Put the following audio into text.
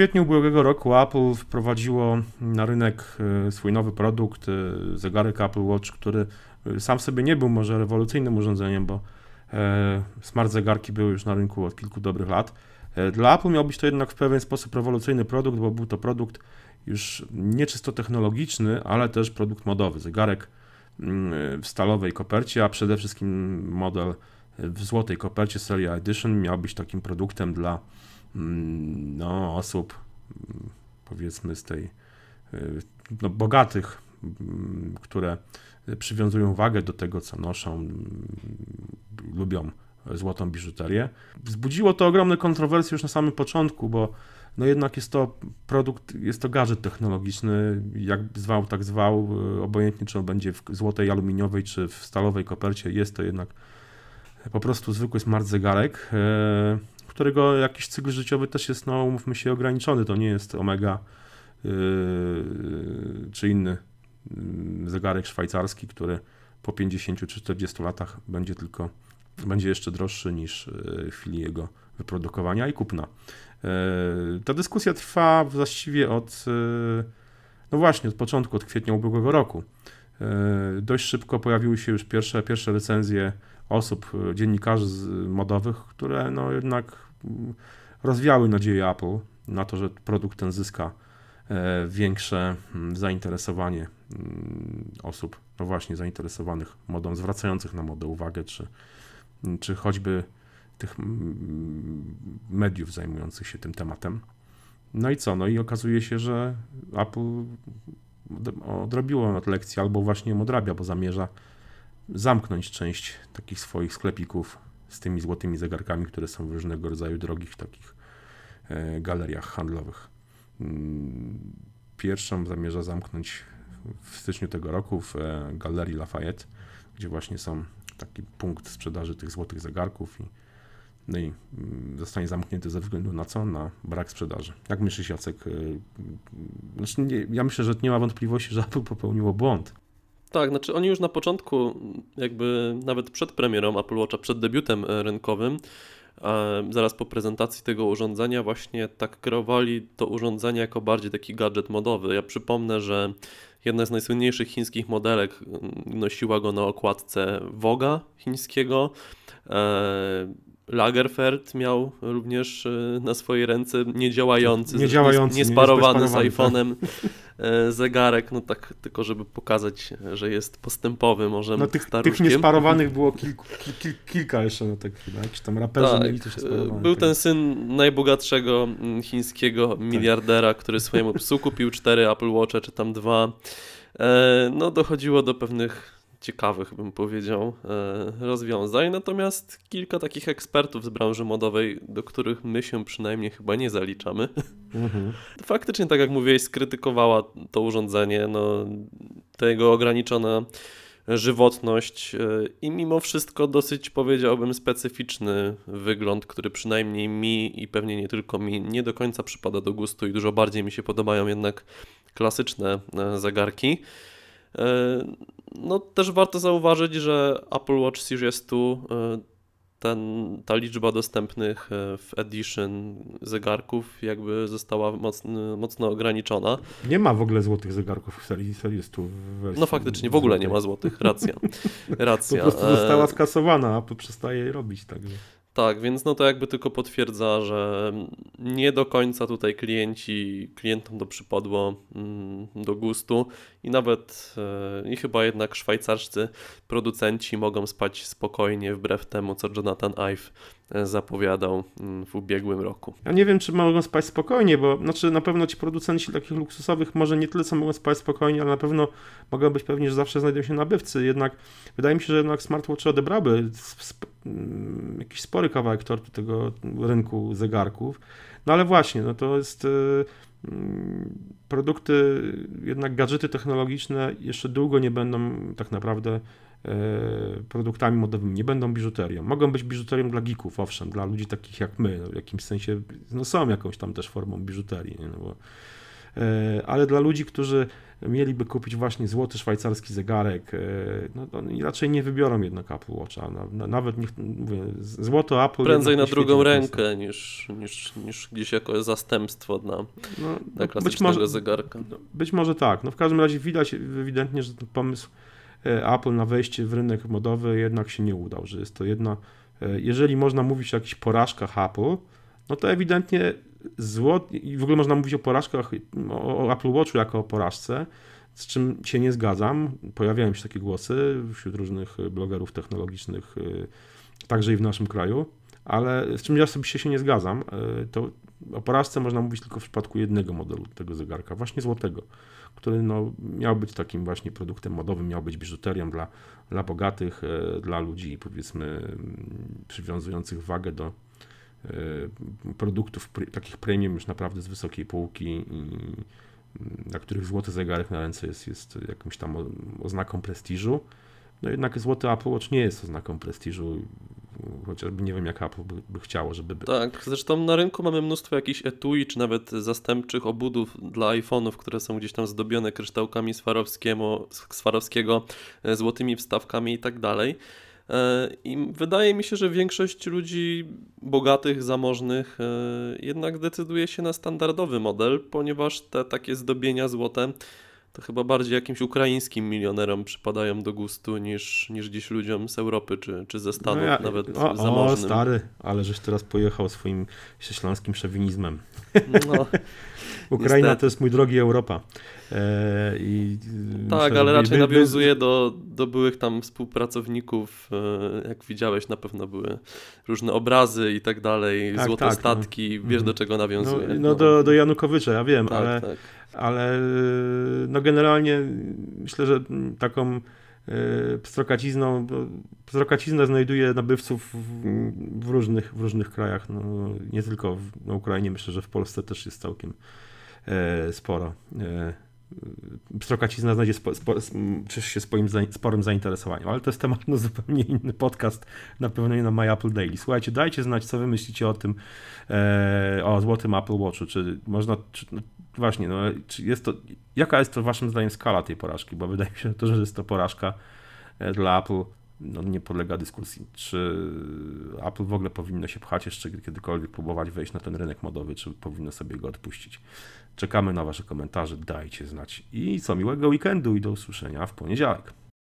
kwietniu ubiegłego roku Apple wprowadziło na rynek e, swój nowy produkt, e, zegarek Apple Watch, który e, sam sobie nie był może rewolucyjnym urządzeniem, bo smart zegarki były już na rynku od kilku dobrych lat. Dla Apple miał być to jednak w pewien sposób rewolucyjny produkt, bo był to produkt już nie czysto technologiczny, ale też produkt modowy. Zegarek mm, w stalowej kopercie, a przede wszystkim model w złotej kopercie Serie Edition miał być takim produktem dla no, osób mm, powiedzmy z tej y, no, bogatych, mm, które przywiązują wagę do tego, co noszą, lubią złotą biżuterię. Wzbudziło to ogromne kontrowersje już na samym początku, bo no jednak jest to produkt, jest to gadżet technologiczny, jak zwał, tak zwał, y, obojętnie czy on będzie w złotej, aluminiowej czy w stalowej kopercie, jest to jednak po prostu zwykły smart zegarek, e, którego jakiś cykl życiowy też jest, no mówmy się, ograniczony. To nie jest Omega e, czy inny mm, zegarek szwajcarski, który po 50 czy 40 latach będzie tylko będzie jeszcze droższy niż e, w chwili jego wyprodukowania i kupna. Ta dyskusja trwa właściwie od no właśnie, od początku, od kwietnia ubiegłego roku. Dość szybko pojawiły się już pierwsze, pierwsze recenzje osób, e, dziennikarzy modowych, które no jednak mm, rozwiały nadzieję Apple na to, że produkt ten zyska e, większe mm, zainteresowanie mm, osób, no właśnie zainteresowanych modą, zwracających na modę uwagę, czy, czy choćby tych mediów zajmujących się tym tematem. No i co? No i okazuje się, że Apple odrobiło lekcję albo właśnie ją odrabia, bo zamierza zamknąć część takich swoich sklepików z tymi złotymi zegarkami, które są w różnego rodzaju drogich takich e, galeriach handlowych. Mm, pierwszą zamierza zamknąć w styczniu tego roku w e, galerii Lafayette, gdzie właśnie są taki punkt sprzedaży tych złotych zegarków i no i mm, zostanie zamknięty ze względu na co? Na brak sprzedaży. Jak myślisz, Jacek? E, znaczy nie, ja myślę, że nie ma wątpliwości, że Apple popełniło błąd tak, znaczy oni już na początku, jakby nawet przed premierą Apple Watcha, przed debiutem e, rynkowym, zaraz po prezentacji tego urządzenia właśnie tak kreowali to urządzenie jako bardziej taki gadżet modowy. Ja przypomnę, że jedna z najsłynniejszych chińskich modelek nosiła go na okładce Voga chińskiego. Lagerfeld miał również e, na swojej ręce niedziałający, niedziałający niesparowany z iPhone'em e, zegarek, no tak tylko żeby pokazać, że jest postępowy, może No tych, tych niesparowanych było kilku, kil, kilka jeszcze, no tak chyba, jakiś tam raperzy tak, mieli też Był ten syn najbogatszego mm, chińskiego tak. miliardera, który swojemu psu kupił cztery Apple Watche, czy tam dwa. E, no dochodziło do pewnych ciekawych, bym powiedział, e, rozwiązań. Natomiast kilka takich ekspertów z branży modowej, do których my się przynajmniej chyba nie zaliczamy, mhm. faktycznie, tak jak mówiłeś, skrytykowała to urządzenie, no, to jego ograniczona żywotność e, i mimo wszystko dosyć powiedziałbym specyficzny wygląd, który przynajmniej mi i pewnie nie tylko mi nie do końca przypada do gustu i dużo bardziej mi się podobają jednak klasyczne e, zegarki. No też warto zauważyć, że Apple Watch Series 2 e, ten, ta liczba dostępnych e, w Edition zegarków jakby została mocno, mocno ograniczona. Nie ma w ogóle złotych zegarków w serii Series 2. No faktycznie, w ogóle nie ma złotych, racja. racja. Po prostu została e, skasowana, Apple przestaje robić, także. Tak, więc no to jakby tylko potwierdza, że nie do końca tutaj klienci, klientom to przypadło mm, do gustu i nawet e, i chyba jednak szwajcarscy producenci mogą spać spokojnie wbrew temu, co Jonathan Ive e, zapowiadał mm, w ubiegłym roku. Ja nie wiem, czy mogą spać spokojnie, bo znaczy na pewno ci producenci takich luksusowych może nie tyle co mogą spać spokojnie, ale na pewno mogą być pewni, że zawsze znajdą się nabywcy. Jednak wydaje mi się, że jednak smartwatchy odebrały jakiś spory kawałek tortu tego rynku zegarków. No ale właśnie, no to jest e, produkty, jednak gadżety technologiczne jeszcze długo nie będą tak naprawdę e, produktami modowymi, nie będą biżuterią. Mogą być biżuterią dla geeków, owszem, dla ludzi takich jak my, no w jakimś sensie no są jakąś tam też formą biżuterii, nie? No bo ale dla ludzi, którzy mieliby kupić właśnie złoty szwajcarski zegarek, no to oni raczej nie wybiorą jednak Apple Watcha. Nawet niech, mówię, złoto Apple... Prędzej na drugą rękę niż, niż, niż gdzieś jako zastępstwo dla, no, dla klasycznego być może, zegarka. Być może tak. No w każdym razie widać ewidentnie, że ten pomysł Apple na wejście w rynek modowy jednak się nie udał, że jest to jedna E, jeżeli można mówić o jakichś porażkach Apple, no to ewidentnie złot, i w ogóle można mówić o porażkach, o Apple Watchu jako o porażce, z czym się nie zgadzam. Pojawiają się takie głosy wśród różnych blogerów technologicznych, e, także i w naszym kraju, ale z czym ja osobiście się nie zgadzam, e, to o porażce można mówić tylko w przypadku jednego modelu tego zegarka, właśnie złotego który no, miał być takim właśnie produktem modowym, miał być biżuterią dla, dla bogatych, e, dla ludzi powiedzmy mm, przywiązujących wagę do produktów takich premium już naprawdę z wysokiej półki na których złoty zegarek na ręce jest, jest jakąś tam oznaką prestiżu. No jednak złoty Apple Watch nie jest oznaką prestiżu chociażby nie wiem jak Apple by, by chciało, żeby... Tak, zresztą na rynku mamy mnóstwo jakichś etui, czy nawet zastępczych obudów dla iPhone'ów, które są gdzieś tam zdobione kryształkami Swarowskiego, e, złotymi wstawkami i tak dalej. E, I wydaje mi się, że większość ludzi bogatych, zamożnych e, jednak decyduje się na standardowy model, ponieważ te takie zdobienia złote to chyba bardziej jakimś ukraińskim milionerom przypadają do gustu niż, niż gdzieś ludziom z Europy czy, czy ze Stanów, no ja, nawet o, zamożnym. O, stary, ale żeś teraz pojechał swoim śląskim szewinizmem. No, Ukraina niestety. to jest mój drogi Europa. E, i tak, myślę, ale raczej by, nawiązuje do, do byłych tam współpracowników. E, jak widziałeś, na pewno były różne obrazy i tak dalej, tak, złote tak, statki. No. Wiesz, do mhm. czego nawiązuje. No, no, Do, do Janukowycza, ja wiem, tak, ale... Tak ale no generalnie myślę, że taką e, pstrokacizną, pstrokacizna znajduje nabywców w, różnych, w różnych krajach, no, nie tylko na Ukrainie, myślę, że w Polsce też jest całkiem e, sporo. E, pstrokacizna znajdzie spo, spo, się swoim sporym zainteresowaniem, ale to jest temat na zupełnie inny podcast, na pewno nie na My Apple Daily. Słuchajcie, dajcie znać, co wy myślicie o tym, e, o złotym Apple Watchu, czy można, czy, no, właśnie, no, czy jest to, jaka jest to waszym zdaniem skala tej porażki, bo wydaje mi się, to, że jest to porażka e, dla Apple, no, nie podlega dyskusji, czy Apple w ogóle powinno się pchać jeszcze kiedykolwiek próbować wejść na ten rynek modowy, czy powinno sobie go odpuścić. Czekamy na wasze komentarze, dajcie znać i co miłego weekendu i do usłyszenia w poniedziałek.